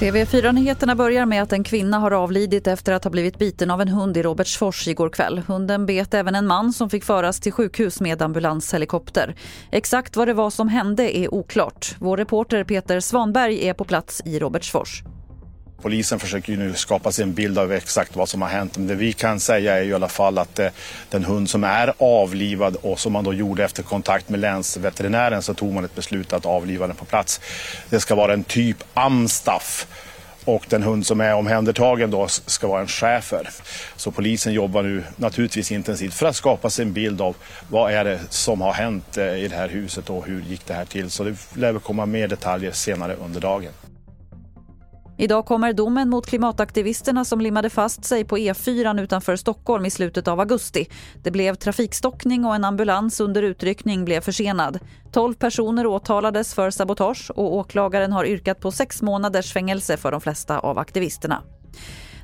TV4-nyheterna börjar med att en kvinna har avlidit efter att ha blivit biten av en hund i Robertsfors igår kväll. Hunden bet även en man som fick föras till sjukhus med ambulanshelikopter. Exakt vad det var som hände är oklart. Vår reporter Peter Svanberg är på plats i Robertsfors. Polisen försöker nu skapa sig en bild av exakt vad som har hänt. Men det vi kan säga är i alla fall att eh, den hund som är avlivad och som man då gjorde efter kontakt med länsveterinären så tog man ett beslut att avliva den på plats. Det ska vara en typ amstaff och den hund som är omhändertagen då ska vara en schäfer. Så polisen jobbar nu naturligtvis intensivt för att skapa sig en bild av vad är det som har hänt eh, i det här huset och hur gick det här till. Så det lär komma mer detaljer senare under dagen. Idag kommer domen mot klimataktivisterna som limmade fast sig på E4 utanför Stockholm i slutet av augusti. Det blev trafikstockning och en ambulans under utryckning blev försenad. 12 personer åtalades för sabotage och åklagaren har yrkat på sex månaders fängelse för de flesta av aktivisterna.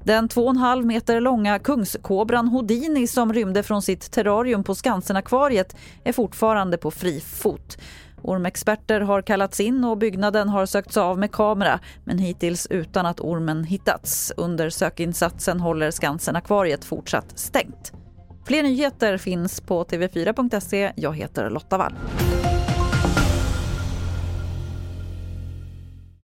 Den 2,5 meter långa kungskobran Houdini som rymde från sitt terrarium på Skansenakvariet är fortfarande på fri fot. Ormexperter har kallats in och byggnaden har sökts av med kamera men hittills utan att ormen hittats. Under sökinsatsen håller Skansen-akvariet fortsatt stängt. Fler nyheter finns på tv4.se. Jag heter Lotta Wall.